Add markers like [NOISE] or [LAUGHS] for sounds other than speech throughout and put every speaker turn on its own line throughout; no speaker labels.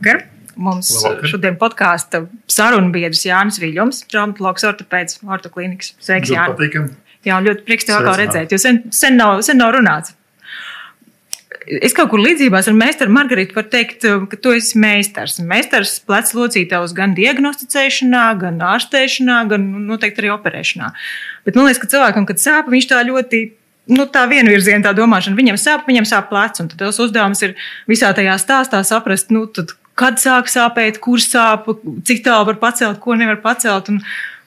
Labvakar! Mums Labvakar. šodien podkāsta sarunu biedrs Jānis Viļņums, traumatologs, ortopēds, ortoklīnikas. Sveiks, Jānis! Jā, ļoti prieks tev atkal redzēt, jo sen, sen, nav, sen nav runāts. Es kaut kur līdzībās ar meistaru Margaritu varu teikt, ka tu esi meistars. Meistars plecs locītājus gan diagnosticēšanā, gan ārstēšanā, gan nu, noteikti arī operēšanā. Bet man liekas, ka cilvēkam, kad sāp, viņš tā ļoti nu, tā vienvirziena tā domāšana. Viņam sāp, viņam sāp plecs, un tas uzdevums ir visā tajā stāstā saprast, nu, kad sāk sāpēt, kur sāp, cik tālu var pacelt, ko nevar pacelt. Un,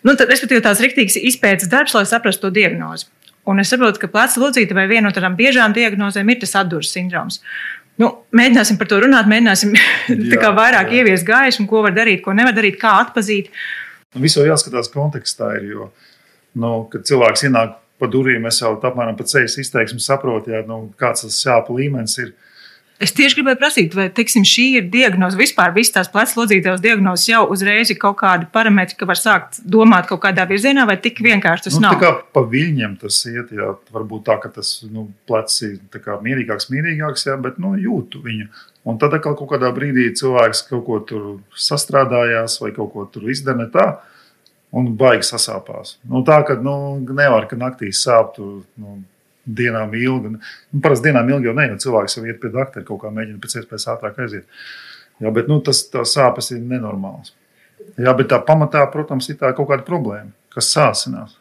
nu, tad, respektīvi, tās rīktīgas izpētes darbs, lai saprastu to diagnozi. Un es saprotu, ka pleca locīta vai viena no tādām biežām diagnozēm ir tas atdūras sindroms. Nu, mēģināsim par to runāt, mēģināsim [LAUGHS] jā, vairāk jā. ieviest gaismu, ko var darīt, ko nevar darīt, kā atpazīt.
Nu, Visu jāskatās kontekstā, ir, jo, nu, kad cilvēks ienāk pa durvīm, es jau apmēram pēc ceļa izteiksmi saprotu, jā, nu, kāds tas sāpju līmenis ir.
Es tieši gribēju prasīt, vai teiksim, šī ir diagnoze, vispār visas tās plecs diagnozes jau uzreiz ir kaut kādi parametri, ka var sākt domāt kaut kādā virzienā, vai tik vienkārši tas
nu,
nav?
Tā kā pa viļņiem tas iet, jā, varbūt tā, ka tas nu, plecs ir mierīgāks, mierīgāks, jā, bet nu, jūtu viņu. Un tad kaut kādā brīdī cilvēks kaut ko tur sastrādājās vai kaut ko tur izdara tā, un baigi sasāpās. Nu, tā, ka nu, nevar, ka naktī sāp. Tu, nu, dienām ilgi. Nu, parasti dienām ilgi jau ne, jo cilvēks jau iet pie doktora, kaut kā mēģina pēc iespējas ātrāk aiziet. Jā, bet nu, tas sāpes ir nenormāls. Jā, bet tā pamatā, protams, ir tā kaut kāda problēma, kas sāsinās.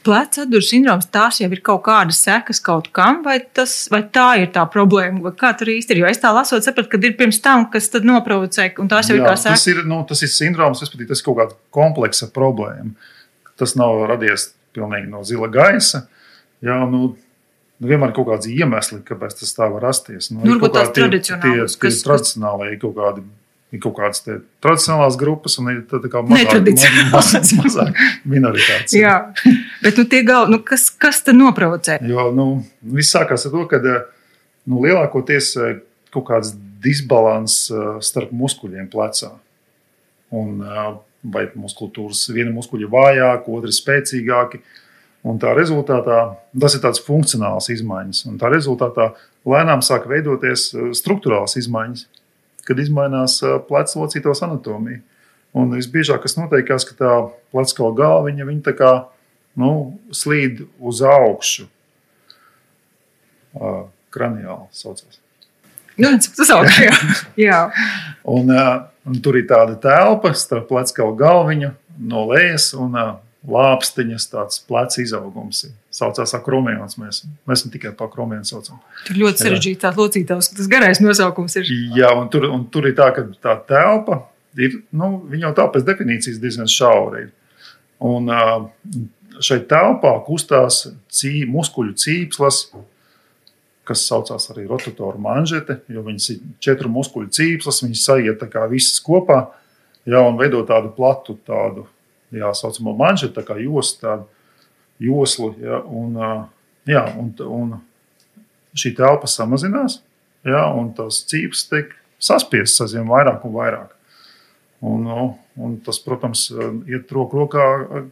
Pleca atdūras sindroms, tās jau ir kaut kādas sekas kaut kam, vai, tas, vai tā ir tā problēma, vai kā tur īsti ir. Jo es tā lasot, sapratu, ka ir pirms tam, kas tad noprovocē, un tās jau Jā, ir kā sekas.
Tas ir, nu, tas ir sindroms, respektīvi, tas ir kaut kāda kompleksa problēma. Tas nav radies pilnīgi no zila gaisa. Uh, Jā, nu, nu, vienmēr ir kaut kādi iemesli, kāpēc tas tā var rasties.
Nu, nu,
Varbūt
tās tradicionālās,
tie, tie, tie tradicionālai kaut kādi. Ir kaut kādas tradicionālās grupas, un ir tāda kā [LAUGHS] mazāk, mazāk minoritātes.
Jā, bet nu, gal, nu, kas, kas tad noprovocē?
Jo nu, viss sākās ar to, ka nu, lielākoties eh, kaut kāds disbalans eh, starp muskuļiem plecā. Un, eh, vai muskultūras, viena muskuļa vājāka, otra spēcīgāka. Un tā rezultātā tas ir tāds funkcionāls izmaiņas. Un tā rezultātā lēnām sāk veidoties uh, struktūrāls izmaiņas, kad mainās uh, plecu locītos anatomija. Un visbiežāk tas notiekās, ka tā pleca galviņa viņa tā kā nu, slīd uz augšu. Uh, kraniāli saucās.
Nu, tas augšā, jā. [LAUGHS] jā.
un, un tur ir tāda telpa starp pleca galviņu no lejas un lāpstiņas, tāds plecs izaugums. Saucās akromēns. Mēs, mēs ne tikai par akromēnu saucam.
Tur ļoti sarežģīts tāds locītājs, tas garais nosaukums ir.
Jā, un tur, un tur ir tā, ka tā telpa ir, nu, viņa jau tā pēc definīcijas diezgan šaura ir. Un šeit telpā kustās cī, muskuļu cīpslas, kas saucās arī rotatoru manžete, jo viņas ir četru muskuļu cīpslas, viņas sajiet tā kā visas kopā, jā, un veido tādu platu tādu jā, saucamo manžetu, kā joslu, tādu joslu. Jā, un, jā, un, un šī telpa samazinās, jā, un tās cīpes tiek saspiestas aizvien vairāk un vairāk. Un, un tas, protams, iet roku rokā,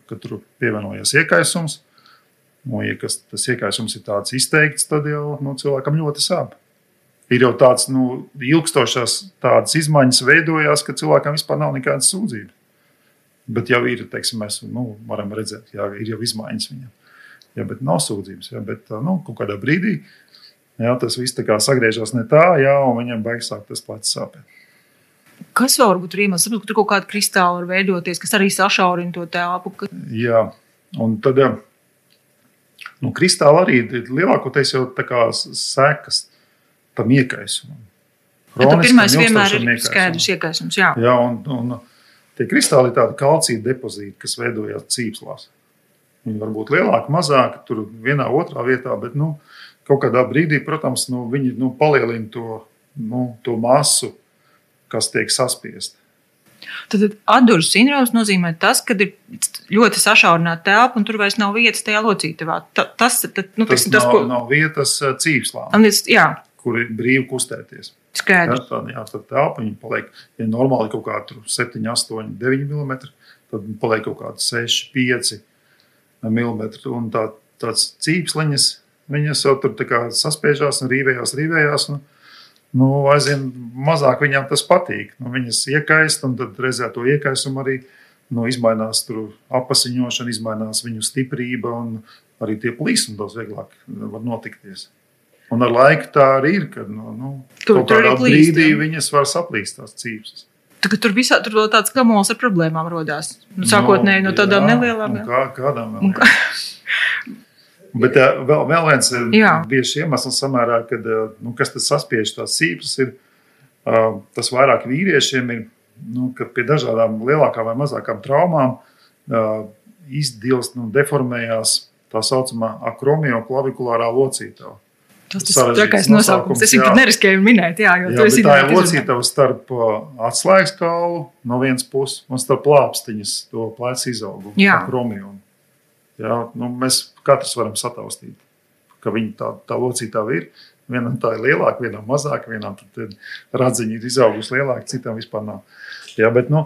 kad tur pievienojas iekaisums. Un, ja kas, tas iekaisums ir tāds izteikts, tad jau nu, cilvēkam ļoti sāp. Ir jau tāds nu, ilgstošas tādas izmaiņas veidojās, ka cilvēkam vispār nav nekādas sūdzības. Bet jau ir, teiksim, mēs nu, varam redzēt, ka ir jau izmaiņas viņam. Jā, bet nav sūdzības. Jā, bet nu, kādā brīdī jā, tas viss sagriežas ne tā, jā, un viņam beigas sāk tas plecs sāpēt.
Kas var būt iemesls? Ka tur kaut kāda kristāla var veidoties, kas arī sašaurina to telpu. Ka...
Jā, un tad nu, kristāli arī lielākoties jau tā kā sekas tam iekaisumam.
Pirmais vienmēr ir skaidrs iekaisums. Jā,
jā un, un, Tie kristāli ir tādi kalcija depozīti, kas veidojās cīpslās. Viņi var būt lielāki, mazāki, tur vienā, otrā vietā, bet nu, kaut kādā brīdī, protams, nu, viņi nu, palielina to, nu, to masu, kas tiek saspiesta.
Tad atdūras sindroms nozīmē tas, ka ir ļoti sašaurināta telpa un tur vairs nav vietas tajā locītavā. Tas, tad, nu,
tas, tas, nav, ko... nav vietas cīpslām, kur ir brīvi kustēties.
Skaidrs.
Jā, tad telpa paliek, ja normāli kaut kāda 7, 8, 9 mm, tad paliek kaut kāda 6, 5 mm. Un tā, tāds cīpsliņas, viņas jau tur saspiežās un rīvējās, rīvējās. Nu, nu, aizvien mazāk viņām tas patīk. Nu, viņas iekaist, un tad reizē to iekaisumu arī nu, izmainās apziņošana, izmainās viņu stiprība, un arī tie plīsumi daudz vieglāk var notikties. Un ar laiku tā arī ir, kad nu, nu, tur, kaut kādā plīst, brīdī jā. viņas var saplīst tās cīpsas.
Tagad tur visā tur vēl tāds kamols ar problēmām rodās. Nu, sākotnēji no, no tādām jā, nelielām.
Kā, kādām vēl? Kā... [LAUGHS] Bet uh, vēl, vēl viens bieži iemesls samērā, kad, uh, nu, kas tas saspiež tās sīpes, ir uh, tas vairāk vīriešiem ir, nu, ka pie dažādām lielākām vai mazākām traumām izdilst, nu, deformējās tā saucamā akromio klavikulārā locītava.
Tas ir trakais nosaukums. Es viņu neriskēju minēt, jā, jo
jā, tā ir locītava starp atslēgas kaulu no vienas puses un starp lāpstiņas to plecu izaugumu. Jā. Akromio. Jā, nu, mēs katrs varam sataustīt, ka viņi tā, tā locītava ir. Vienam tā ir lielāka, vienam mazāka, vienam radziņa ir izaugusi lielāka, citam vispār nav. Jā, bet, nu,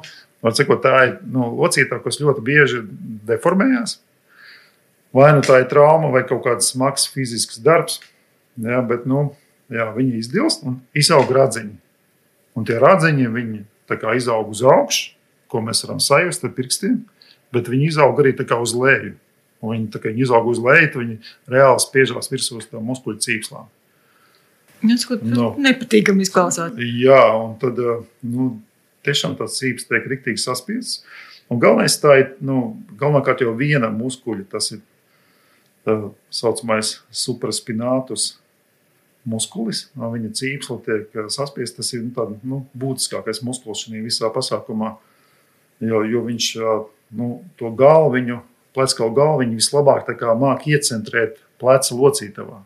sakot, tā ir nu, locītava, kas ļoti bieži deformējās. Vai nu tā ir trauma, vai kaut kāds smags fizisks darbs, jā, bet nu, jā, viņi izdilst un izaug radziņi. Un tie radziņi viņi izaug uz augšu, ko mēs varam sajust ar pirkstiem, bet viņi izaug arī uz leju. Un viņi, kā, viņi izaug uz leju, viņi reāli spiežās virsū uz tām muskuļu cīkslām.
Tas no. Nu. nepatīkami izklausās.
Jā, un tad eh, nu, tiešām tāds cīps tiek riktīgi saspiests. Un galvenais tā ir, nu, galvenokārt jau viena muskuļa, tas ir tā saucamais supraspinātus muskulis. No viņa cīpsla tiek eh, saspiests. Tas ir nu, tād, nu, būtiskākais muskulis šajā visā pasākumā, jo, jo viņš eh, nu, to galviņu plecaskalu galviņu vislabāk māk iecentrēt pleca locītavā.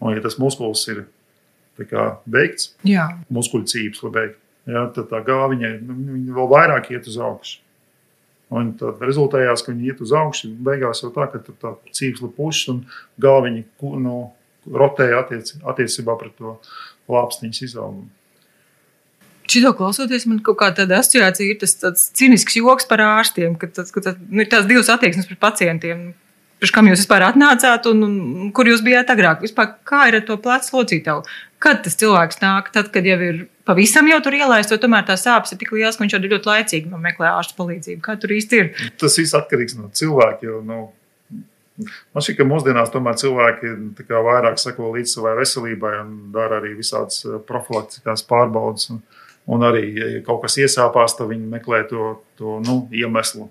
Un, ja tas muskulis ir beigts, Jā. muskuļu cīps vai beigts, jā, tad tā galviņa nu, vēl vairāk iet uz augšu. Un tad rezultējās, ka viņi iet uz augšu. Beigās jau tā, ka tur tā cīpsla pušas un galviņa nu, rotēja attiec, attiecībā pret to lāpstiņas izaugumu.
Šito klausoties, man kaut kāda asociācija ir tas cīnisks joks par ārstiem, ka, tas, ka tas, nu, ir tās divas attieksmes pret pacientiem. Pirms kam jūs vispār atnācāt un, un kur jūs bijāt agrāk? Vispār, kā ir ar to plecu locītavu? Kad tas cilvēks nāk? Tad, kad jau ir pavisam jau tur ielaists, vai tomēr tā sāpes ir tik lielas, ka viņš jau ļoti laicīgi meklē ārsta palīdzību. Kā tur īsti ir?
Tas viss atkarīgs no cilvēka. Jo, nu, Man šķiet, ka mūsdienās tomēr cilvēki vairāk seko līdz savai veselībai un dara arī visādas eh, profilaktiskās pārbaudas. Un, Un arī, ja kaut kas iesāpās, tad viņi meklē to, to nu, iemeslu,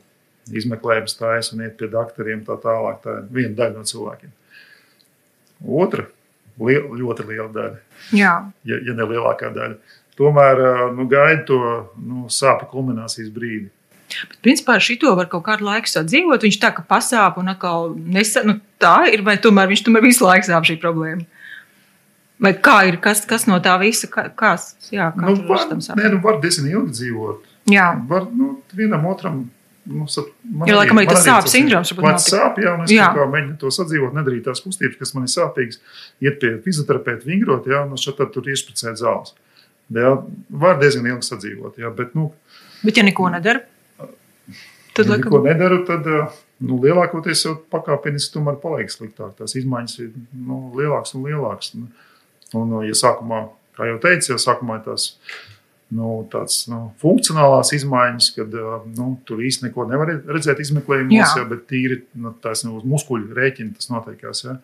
izmeklējums tājas un iet pie doktoriem. Tā tālāk. Tā ir viena daļa no cilvēkiem. Otra liel, ļoti liela daļa,
Jā.
ja, ja ne lielākā daļa, tomēr nu, gaida to nu, sāpju kulminācijas brīdi.
Bet, principā, šito var kaut kādu laiku sadzīvot. Viņš tā kā pasāp un atkal nesa, nu, tā ir, vai tomēr viņš tomēr visu laiku sāp šī problēma. Vai kā ir, kas, kas no tā visa, kā, kas, jā, kā
nu, var, nē, nu, var diezgan ilgi dzīvot.
Jā.
Var, nu, vienam otram. Nu,
ir laikam arī tas sāpes sindroms.
Man sāp, jā, un es jā. mēģinu to sadzīvot, nedarīt tās kustības, kas man ir sāpīgas, iet pie fizioterapeita, vingrot, jā, un šeit tad tur iešpricēt zāles. Jā, var diezgan ilgi sadzīvot, jā, bet, nu.
Bet ja neko nedara?
Tad, ja laikam... neko nedaru, tad nu, lielākoties jau pakāpeniski tomēr paliek sliktāk. Tās izmaiņas ir nu, lielākas un lielākas. Un, Un, ja sākumā, kā jau teicu, ja sākumā ir tās nu, tādas nu, funkcionālās izmaiņas, kad nu, tur īstenībā neko nevar redzēt izmeklējumos, ja, bet tīri nu, tās nu, uz muskuļu rēķina tas notiekās. Ja.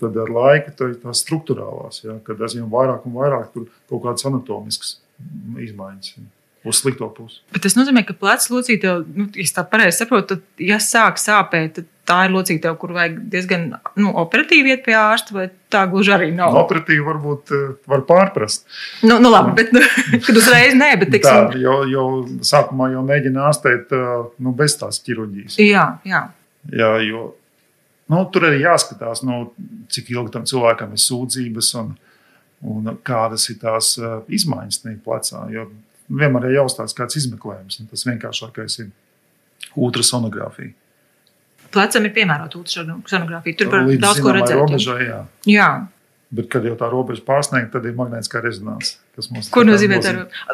Tad ar laiku tā ir tās struktūrālās, ja, kad aizvien vairāk un vairāk tur kaut kādas anatomiskas izmaiņas. Ja uz slikto pusi.
Bet tas nozīmē, ka plecs locīte, nu, ja tā pareizi saprotu, tad, ja sāk sāpēt, tad tā ir locīte, kur vajag diezgan nu, operatīvi iet pie ārsta, vai tā gluži arī nav.
No, operatīvi varbūt eh, var pārprast.
Nu, nu labi, bet nu, [LAUGHS] kad uzreiz nē, bet
tiksim... tā, jau, jau sākumā jau mēģina ārstēt eh, nu, bez tās ķirurģijas.
Jā, jā.
jā jo, nu, tur arī jāskatās, nu, cik ilgi tam cilvēkam ir sūdzības un, un kādas ir tās eh, izmaiņas plecā. Jo vienmēr ir jāuzstāsta kāds izmeklējums. Tas vienkāršākais ir ultrasonogrāfija.
Plecam ir piemērota ultrasonogrāfija. Tur var Līdz daudz ko redzēt.
Robežai, jā.
jā.
Bet, kad jau tā robeža pārsniegta, tad ir magnētiskā rezonance.
Ko nozīmē tā?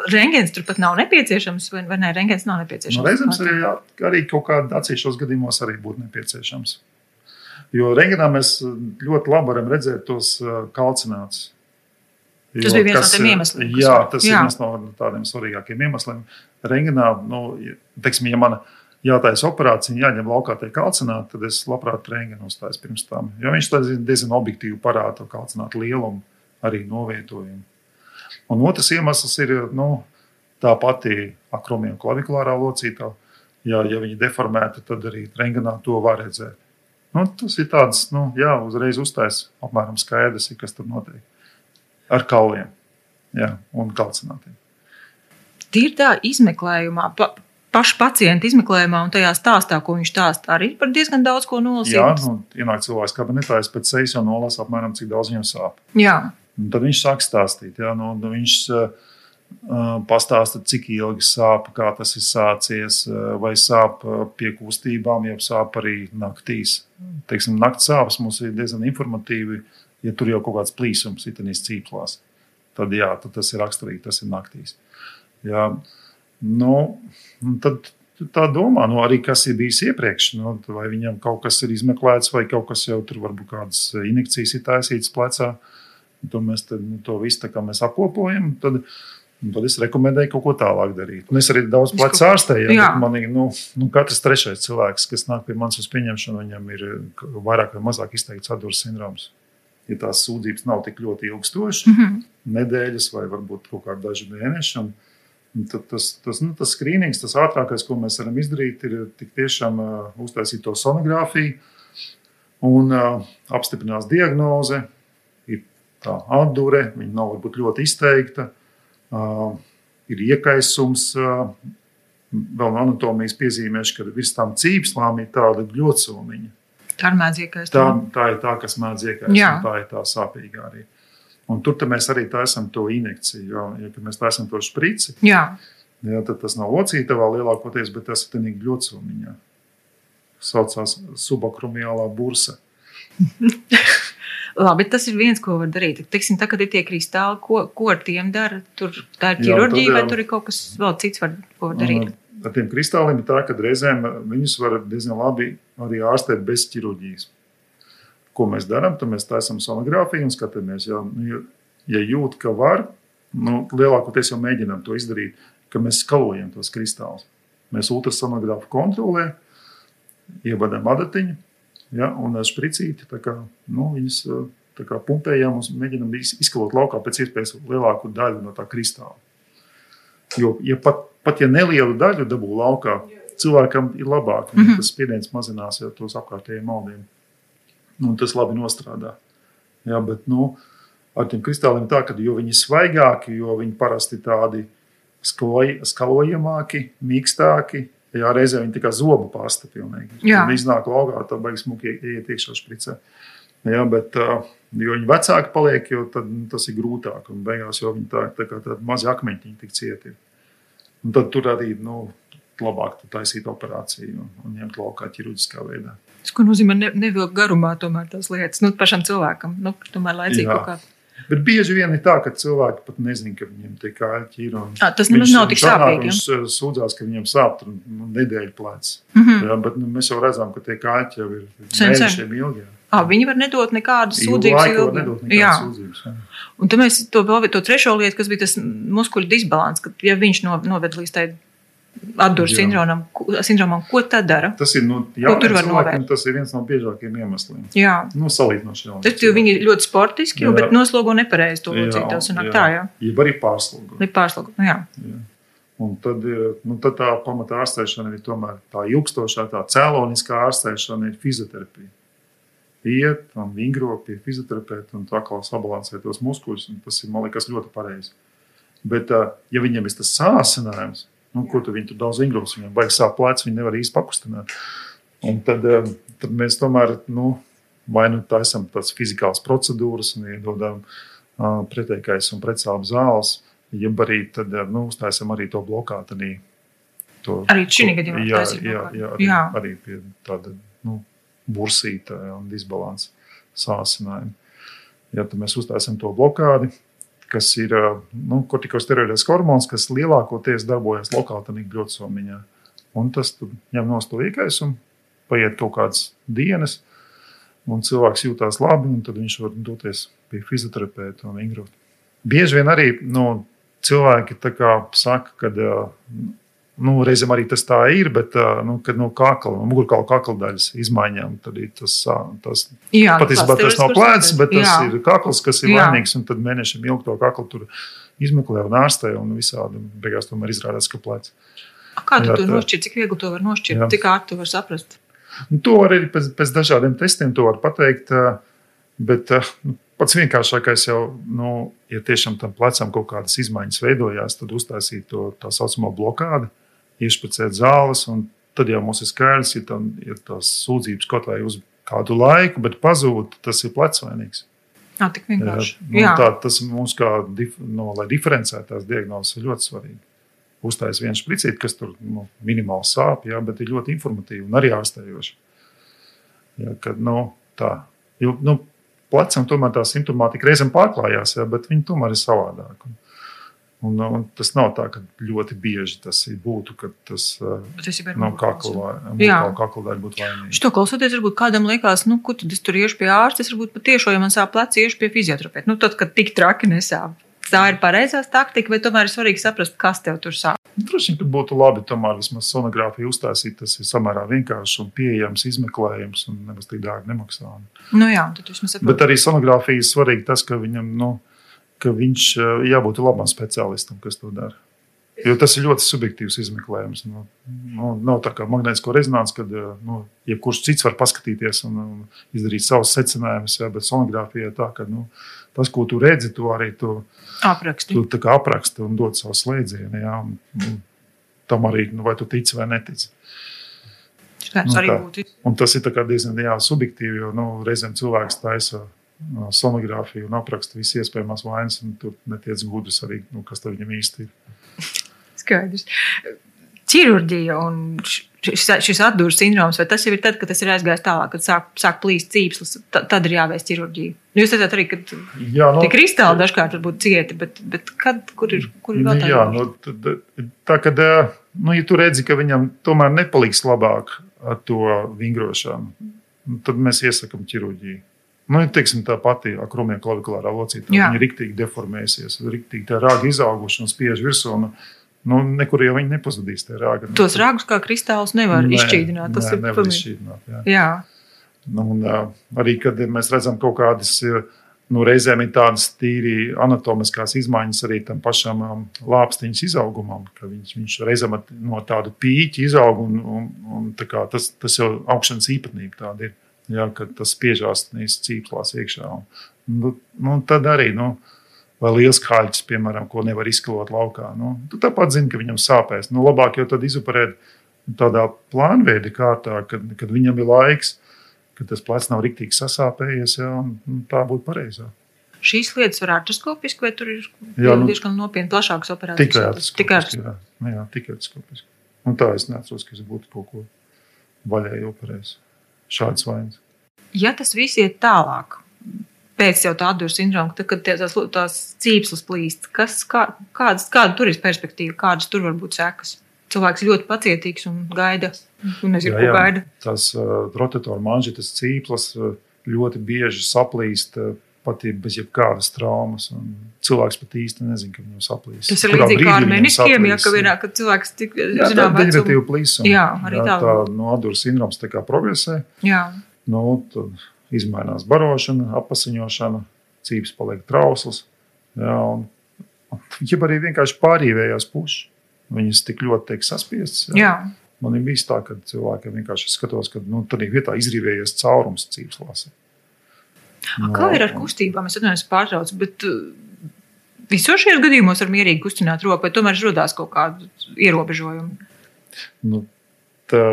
Rentgens turpat nav nepieciešams, vai, vai ne? Rentgens nav nepieciešams.
No nu, reizēm arī, jā, arī kaut kādā atsevišķos gadījumos arī būtu nepieciešams. Jo rengenā mēs ļoti labi varam redzēt tos kalcinātus
Tas jo, bija viens no tiem iemesliem.
Jā, tas jā. ir viens no tādiem svarīgākiem iemesliem. Rengenā, nu, teiksim, ja mana jātaisa operācija, jāņem laukā tiek kalcināta, tad es labprāt rengenu uzstājas pirms tam. Jo viņš diezgan objektīvi parāda to kalcinātu lielumu, arī novietojumu. Un otrs iemesls ir nu, tā pati akromija klavikulārā locītā. Ja, ja viņi deformēti, tad arī rengenā to var redzēt. Nu, tas ir tāds, nu, jā, uzreiz uztais apmēram skaidrs, kas tur notiek ar kauliem jā, un kalcinātiem.
Tīri tā izmeklējumā, pa, paša pacienta izmeklējumā un tajā stāstā, ko viņš stāsta, arī par diezgan daudz ko nolasīt.
Jā, nu, ienāk cilvēks kabinetā, es pēc sejas jau nolasu apmēram, cik daudz viņam sāp.
Jā.
Un tad viņš sāk stāstīt, jā, nu, viņš uh, pastāsta, cik ilgi sāp, kā tas ir sācies, uh, vai sāp pie kustībām, jeb sāp arī naktīs. Teiksim, nakts sāpes mums ir diezgan informatīvi, ja tur jau kaut kāds plīsums ir tenīs cīplās. Tad jā, tad tas ir raksturīgi, tas ir naktīs. Jā, nu, tad tā domā, nu, arī kas ir bijis iepriekš, nu, vai viņam kaut kas ir izmeklēts, vai kaut kas jau tur varbūt kādas injekcijas ir taisītas plecā. To mēs tad, nu, to visu tā kā mēs apkopojam. Tad, Tad es rekomendēju kaut ko tālāk darīt. Un es arī daudz plecu ārstēju. Man ir nu, nu, katrs trešais cilvēks, kas nāk pie manis uz pieņemšanu, viņam ir vairāk vai mazāk izteikts atdūras sindroms. Ja tās sūdzības nav tik ļoti ilgstošas, mm -hmm. nedēļas vai varbūt kaut kādi daži mēneši, un, Tad tas, tas, nu, tas skrīnings, tas ātrākais, ko mēs varam izdarīt, ir tiešām uh, uztaisīt to sonogrāfiju un uh, apstiprinās diagnoze. Ir tā atdure, viņa nav varbūt ļoti izteikta, uh, ir iekaisums. Uh, vēl no anatomijas piezīmēšu, ka virs tām cīpslām ir tāda gļocomiņa.
Tā ir iekaist.
Tā, tā ir tā, kas un tā ir tā sāpīga arī. Un tur mēs arī taisām to injekciju. Jo, ja mēs taisām to sprici, jā. Jā, tad tas nav locītavā lielākoties, bet tas ir tādā gļocumiņā. Saucās subakrumiālā bursa. [LAUGHS]
Labi, tas ir viens, ko var darīt. Tiksim, tā, kad ir tie kristāli, ko, ko ar tiem dara? Tur tā ir ķirurģija, vai tur ir kaut kas vēl cits, var, ko var darīt?
Ar tiem kristāliem ir tā, ka reizēm viņus var diezgan labi arī ārstēt bez ķirurģijas. Ko mēs darām? Tad mēs taisām sonogrāfiju un skatāmies, ja, nu, ja jūt, ka var, nu, lielākoties jau mēģinām to izdarīt, ka mēs skalojam tos kristālus. Mēs ultrasonogrāfu kontrolē, ievadām adatiņu ja, un spricīti. Kā, nu, viņas kā, pumpējam un mēģinām izkalot laukā pēc iespējas lielāku daļu no tā kristāla. Jo, ja pat, pat ja nelielu daļu dabū laukā, cilvēkam ir labāk, mm -hmm. tas spiediens mazinās jau tos apkārtējiem maldiem un tas labi nostrādā. Jā, bet, nu, ar tiem kristāliem tā, ka jo viņi ir svaigāki, jo viņi parasti tādi skloj, skalojamāki, mīkstāki. Jā, reizē viņi tikai zobu pasta pilnīgi. Viņi iznāk augā, tā beigas smuki iet iekšā špricē. Jā, bet, jo viņi vecāki paliek, jo tad, nu, tas ir grūtāk. Un beigās jau viņi tā, tā kā tādi mazi akmeņi tik cieti. Un tad tur arī nu, labāk taisīt operāciju un, un ņemt laukā ķirurģiskā veidā.
Tas, nozīmē ne, nevilkt garumā tomēr tās lietas, nu, pašam cilvēkam, nu, tomēr laicīgi kaut kā.
Bet bieži vien ir tā, ka cilvēki pat nezina, ka viņiem tie kāļi ir.
À, tas nemaz nav tik sāpīgi.
Viņš ja? sūdzās, ka viņam sāp nu, nedēļu plēc. Mm -hmm. jā, bet nu, mēs jau redzam, ka tie kāļi jau ir mēnešiem ilgi. Jā.
À, viņi var nedot nekādas sūdzības.
Ilgi. Nedot nekādas jā. Sūdzības, jā.
Un tad mēs to, to trešo lietu, kas bija tas muskuļu disbalans, ka ja viņš noved līdz tai atdūru sindromam, sindromam, ko tad dara?
Tas ir, nu, jā, tas ir viens no biežākajiem iemesliem.
Jā,
nu, salīdzinoši jau.
Tas viņi ir ļoti sportiski, jā. bet noslogo nepareizi to locīt. Tas nāk tā, jā.
Jeb arī pārslogo.
Ir pārslogo, jā. jā.
Un tad, nu, tad tā pamata ārstēšana ir tomēr tā ilgstošā, tā cēloniskā ārstēšana ir fizioterapija. Iet un vingro pie fizioterapeita un tā kā sabalansēt tos muskuļus, tas ir, man liekas, ļoti pareizi. Bet, ja viņiem ir tas sāsinājums, Nu, ko tu viņi tur daudz ingros, viņam vajag sāp plecs, viņi nevar īsti pakustināt. Un tad, eh, tad mēs tomēr, nu, vai nu taisam tādas fizikālas procedūras un iedodam uh, pretējais un pretsāpju zāles, jeb arī tad, nu, uztaisam arī to blokātu. Arī
šī gadījumā
jā, jā, jā, arī, jā. arī pie tāda nu, bursīta un disbalansa sāsinājuma. Ja mēs uztaisam to blokādi, kas ir nu, kortikosteroidais hormons, kas lielākoties darbojas lokāli grūtsomiņā. Un tas ņem no to iekaisumu, paiet kaut kādas dienas, un cilvēks jūtās labi, un tad viņš var doties pie fizioterapeita un ingrot. bieži vien arī nu, cilvēki saka, ka nu, reizēm arī tas tā ir, bet nu, kad no kakla, no mugurkaula kakla daļas izmaiņām, tad tas, tas jā, patiesībā tas nav plēts, bet tas jā. ir kakls, kas ir jā. vainīgs, un tad mēnešiem ilgi to kaklu tur izmeklē un ārstē, un visādi beigās tomēr izrādās, ka plēts.
Kā tu jā, to nošķirt? Cik viegli to var nošķirt? Jā. Cik ātri to var saprast?
Nu, to var arī pēc, pēc dažādiem testiem pateikt. Bet nu, pats vienkāršākais jau, nu, ja tiešām tam plecam kaut kādas izmaiņas veidojās, tad uztaisīt to tā saucamo blokādi, iešpricēt zāles. Tad jau mums ir skaidrs, ja, tam, ja tās sūdzības kaut vai uz kādu laiku, bet pazūd, tas ir plecvainīgs.
Jā, tik vienkārši.
Nu, tā, tas mums, kā, no, lai diferencētu tās diagnozes, ir ļoti svarīgi uztaisīt vienu spricīti, kas tur nu, minimāli sāp, jā, bet ir ļoti informatīvi un arī ārstējoši. Jā, kad, nu, tā, jo, nu, plecam tomēr tā simptomātika reizēm pārklājās, jā, bet viņi tomēr ir savādāk. Un, un, un tas nav tā, ka ļoti bieži tas būtu, ka tas nav kakla daļa būtu vainīga.
Šo klausoties, varbūt kādam liekas, nu, kur tad es tur iešu pie ārsta, es varbūt patiešām, ja man sāp pleci, iešu pie fizioterapeita. Nu, tad, kad tik traki nesāp tā ir pareizā taktika, vai tomēr ir svarīgi saprast, kas tev tur sāp?
Droši vien, ka būtu labi tomēr vismaz sonogrāfiju uztaisīt. Tas ir samērā vienkāršs un pieejams, izmeklējams un nemaz tik dārgi nemaksā.
Nu jā, tad jūs saprotat.
Bet arī sonogrāfija ir svarīgi tas, ka viņam, nu, ka viņš eh, jābūt labam speciālistam, kas to dara. Jo tas ir ļoti subjektīvs izmeklējums. Nu, nu, nav tā kā magnētisko rezonanci, kad eh, nu, jebkurš cits var paskatīties un, un izdarīt savus secinājumus, jā, bet sonogrāfijā tā, ka nu, tas, ko tu redzi, to arī tu
apraksti.
Tu apraksti un dod savu slēdzienu. Jā, un, un tam arī, nu, vai tu tici vai netici.
Nu, tā,
un tas ir diezgan jā, subjektīvi, jo nu, reizēm cilvēks taisa sonogrāfiju un apraksta visas iespējamās vainas, un tur netiec gudrs arī, nu, kas viņam īsti ir.
Skaidrs. Ķirurģija un šis, šis atdūrs sindroms, vai tas jau ir tad, kad tas ir aizgājis tālāk, kad sāk, sāk plīst cīpslis, tad ir jāveic ķirurģija. Nu, jūs teicāt arī, ka jā, no, tie kristāli dažkārt var būt cieti, bet, bet kad, kur ir, kur ir vēl
tā? Jā, nu, tad, tā kad, nu, ja tu redzi, ka viņam tomēr nepaliks labāk ar to vingrošanu, nu, tad mēs iesakam ķirurģiju. Nu, teiksim, tā pati akromie klavikulārā locītā, viņa riktīgi deformēsies, riktīgi tā rāga izauguši un spiež virsū. Un, Nu, nekur jau viņi nepazudīs. Rāga.
Tos rāgus kā kristālus nevar nē, izšķīdināt. Tas
nē, ir nevar izšķīdināt. Jā. jā. Nu, un, arī, kad mēs redzam kaut kādas, nu, reizēm ir tādas tīri anatomiskās izmaiņas arī tam pašam lāpstiņas izaugumam, ka viņš, viņš reizēm no tādu pīķi izaug un, un, un tas, tas jau augšanas īpatnība tāda ir. Jā, kad tas spiežās cīplās iekšā. Nu, nu, tad arī. Nu, vai liels kāļķis, piemēram, ko nevar izkalot laukā. Nu, tu tāpat zini, ka viņam sāpēs. Nu, labāk jau tad izoperēt tādā plānveida kārtā, kad, kad viņam ir laiks, kad tas plecs nav rīktīgi sasāpējies, jā, un, un tā būtu pareizāk.
Šīs lietas var artroskopiski, vai tur ir jā, nu, diezgan nopietni plašākas operācijas?
Tikai artroskopiski. Jā, nu jā, tikai artroskopiski. Un tā es neatceros, ka es būtu kaut ko vaļēji operējis. Šāds vainas.
Ja tas viss iet tālāk, pēc jau tā atdūru sindroma, tad, kad tās, tās cīpslas plīst, kas, kā, kādas, kāda tur ir perspektīva, kādas tur var būt sekas? Cilvēks ļoti pacietīgs un gaida. Un nezinu, jā, jā. gaida.
Tas uh, rotatora manžetes cīpslas uh, ļoti bieži saplīst. Uh, pat bez jebkādas traumas. Cilvēks pat īsti nezina, ka viņam saplīst.
Tas ir līdzīgi kā ar meniskiem, ja ka vienā, kad cilvēks tik
zinām, deģeratīva plīsuma.
Jā, arī tā.
Tā no atdūras sindroms tā kā progresē.
Jā.
Nu, tad izmainās barošana, apasiņošana, cīps paliek trausls. Jā, un, ja arī vienkārši pārīvējās pušas, viņas tik ļoti tiek saspiestas. Jā. Jā. Man ir bijis tā, ka cilvēkiem vienkārši skatos, ka nu, tādā vietā izrīvējies caurums cīps lasē.
No, Kā ir ar kustībām? Es atvainojos pārtraucu, bet uh, visos šajos gadījumos var mierīgi kustināt roku, vai tomēr rodās kaut kādi ierobežojumi?
Nu, tā,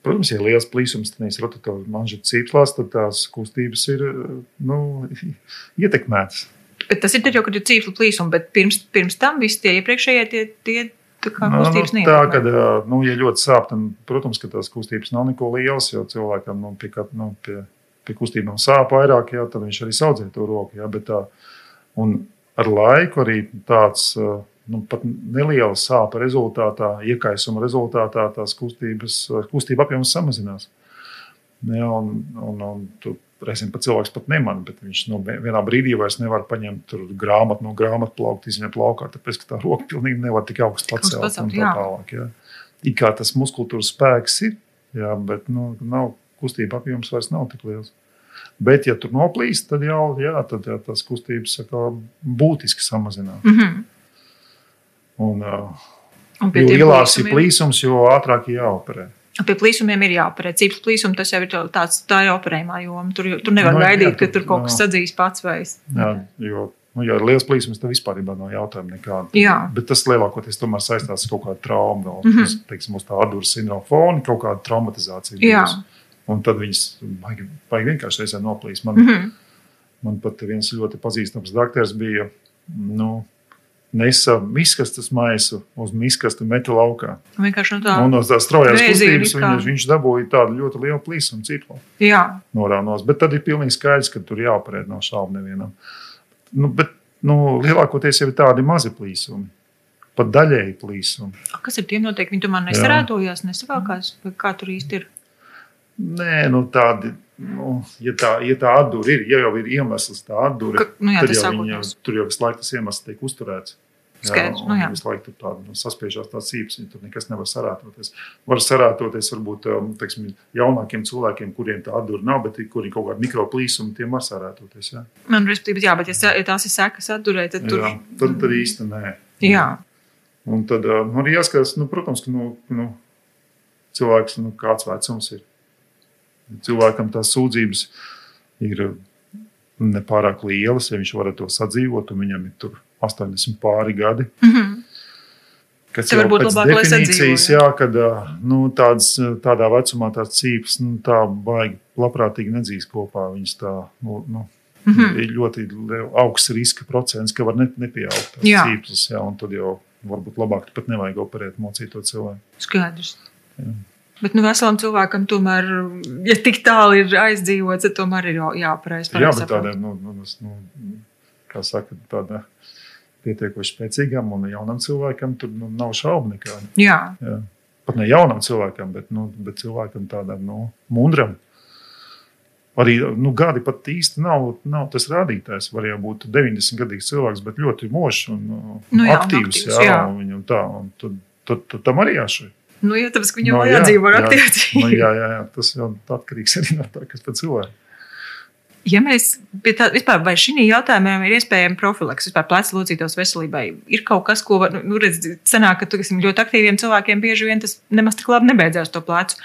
Protams, ja ir liels plīsums tenīs rotatora manžeta cīpslās, tad tās kustības ir nu, [LAUGHS] ietekmētas.
Bet tas ir tad jau, kad ir cīpsla plīsuma, bet pirms, pirms tam visi tie iepriekšējie tie, tie tā kā nu, kustības
nu, tā, kad, nu, ja ļoti sāp, tad, protams, ka tās kustības nav neko lielas, jo cilvēkam nu, pie, nu, pie, pie kustībām sāp vairāk, jā, tad viņš arī saudzē to roku. Jā, bet tā, un ar laiku arī tāds nu, pat neliela sāpju rezultātā, iekaisuma rezultātā tās kustības, kustība apjoms samazinās. Ja, un, un, un tu reizēm pat cilvēks pat nemanā, bet viņš no vienā brīdī vairs nevar paņemt grāmatu no grāmatu plaukta, izņemt laukā, tāpēc ka tā roka pilnīgi nevar tik augstu pacelt
pacelt,
tā tālāk. Jā. It kā tas muskultūras spēks ir, jā, bet nu, nav, kustība apjoms vairs nav tik liels. Bet, ja tur noplīst, tad jau jā, tad, jā, tas kustības saka, būtiski samazinās.
Mm -hmm.
Un, uh, un jo lielāks ir plīsums, jo ātrāk ir jāoperē.
Pie plīsumiem ir jāoperē. Cīpes plīsums tas jau ir tāds, tā ir operējumā joma. Tur, tur nevar no, gaidīt, jā, tur, ka tur kaut jā. kas sadzīs pats vai es.
Jā, jo, nu, ja ir liels plīsums, tad vispār nav jautājumu nekādu.
Jā.
Bet tas lielākoties tomēr saistās ar kaut kādu traumu. Vēl, mm -hmm. teiksim, uz tā atdūras sindroma fona, kaut kāda traumatizācija.
Jā.
Un tad viņas baigi, baigi vienkārši reizē noplīst. Man, mm -hmm. man pat viens ļoti pazīstams doktors bija. Nu, nesa miskastes maisu uz miskastu metu laukā.
Vienkārši no tā.
Un no tās straujās kustības viņš, viņš dabūja tādu ļoti lielu plīsumu citlu.
Jā.
Norānos. Bet tad ir pilnīgi skaidrs, ka tur jāparēd nav šaubu nevienam. Nu, bet nu, lielākoties jau ir tādi mazi plīsumi. Pat daļēji plīsumi.
Kas ar tiem notiek? Viņi tomēr nesarētojās, nesavākās, kā tur īsti ir?
Nē, nu tādi nu, ja tā, ja tā atdūra ir, ja jau ir iemesls tā atdūra,
nu, jā,
tad jau viņa, tur jau visu laiku tas iemesls tiek uzturēts.
Skaidrs, nu jā.
Visu laiku tur tāda nu, saspiežās tās sīpes, viņa tur nekas nevar sarātoties. Var sarātoties varbūt um, teiksim, jaunākiem cilvēkiem, kuriem tā atdūra nav, bet kuri kaut kādi mikroplīsumi, tiem var sarātoties. Jā.
Man respektīvi, jā, bet ja, ja tās ir sekas atdurē, tad tur. Jā,
tad, tad īsti nē.
Jā.
Un tad um, arī jāskatās, nu, protams, ka nu, nu, cilvēks, nu, kāds vecums ir cilvēkam tās sūdzības ir nepārāk lielas, ja viņš var to sadzīvot, un viņam ir 80 pāri gadi.
Mm -hmm.
Kas jau pēc definīcijas, jā, kad nu, tāds, tādā vecumā tās cīpes nu, tā baigi labprātīgi nedzīs kopā. Viņas tā, nu, nu, mm -hmm. ir ļoti augsts riska procents, ka var ne, nepieaugt tās jā. cīpes, jā, un tad jau varbūt labāk pat nevajag operēt mocīto cilvēku.
Skaidrs. Jā. Bet nu, veselam cilvēkam tomēr, ja tik tālu ir aizdzīvots, tad tomēr ir jāpareiz.
Jā, bet tādiem, nu, nu, nu, kā saka, tādā pietiekoši spēcīgam un jaunam cilvēkam tur nu, nav šaubu nekādu.
Jā.
Jā. Pat ne jaunam cilvēkam, bet, nu, bet cilvēkam tādam nu, mundram. Arī nu, gadi pat īsti nav, nav tas rādītājs. Var jau būt 90 gadīgs cilvēks, bet ļoti mošs un
nu, jā,
aktīvs.
Un aktīvs jā, jā.
Un viņam tā, un tad, tad, tad tam arī jāšķiet.
Nu, jā, tāpēc, viņam no, jādzīvo ar aktivitāti.
Nu, jā, jā, jā, tas jau atkarīgs arī no tā, kas pēc cilvēka.
Ja mēs pie tā vispār, vai šī jautājumā ir iespējama profilaks, vispār pleca locītos veselībai, ir kaut kas, ko, nu, redz, senāk, ka, tiksim, ļoti aktīviem cilvēkiem bieži vien tas nemaz tik labi nebeidzās to plecu.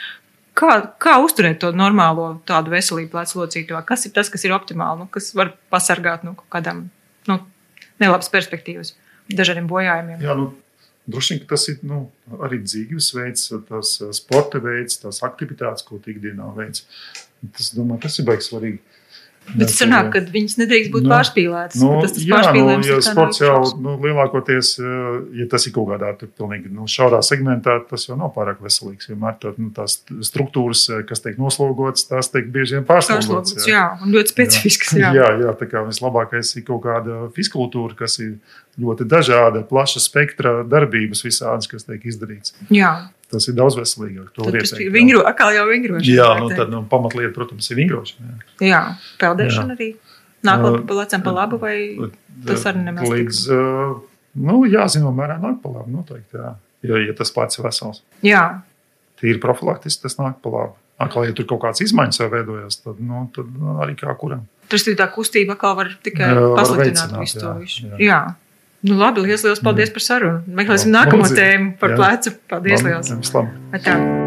Kā, kā uzturēt to normālo tādu veselību plecu locīto? Kas ir tas, kas ir optimāli, nu, kas var pasargāt no nu, kaut kādām nu, nelabas perspektīvas, dažādiem bojājumiem?
Jā, nu, Droši vien tas ir nu, arī dzīvesveids, tas eh, sporta veids, tās aktivitātes, ko ikdienā veids. Tas, domāju, tas ir baigs svarīgi.
Bet tas sanāk, ka viņas nedrīkst būt nu, pārspīlētas.
Nu, tas, tas jā, nu, ja sports jau nu, lielākoties, eh, ja tas ir kaut kādā tur pilnīgi nu, šaurā segmentā, tas jau nav pārāk veselīgs. Vienmēr tā, nu, tās struktūras, eh, kas tiek noslogotas, tās tiek bieži vien pārslogotas.
Jā. jā, un ļoti specifiskas. [LAUGHS]
Jā, jā, jā tā kā vislabākais ir kaut kāda fiskultūra, kas ir ļoti dažāda, plaša spektra darbības visādas, kas tiek izdarītas.
Jā.
Tas ir daudz veselīgāk. To
ir vingro, atkal jau vingrošana.
Jā, nu, tad nu, pamatlieta, protams, ir vingrošana.
Jā, jā peldēšana jā. arī. Nāk pa lecam pa labu, vai tas arī nemaz
līdz, nu, jā, zināmā mērā nāk pa labu, noteikti, jā. Ja, ja tas pats ir vesels.
Jā.
Tīri profilaktiski tas nāk pa labu. Atkal, ja tur kaut kāds izmaiņas jau veidojas, tad, nu, tad arī kā kuram.
Tas ir tā kustība, kā var tikai pasliktināt visu to visu. Jā. jā. Nu, labi, liels, liels paldies par sarunu. Meklēsim nākamo tēmu par plecu. Paldies! Liels.
Labi,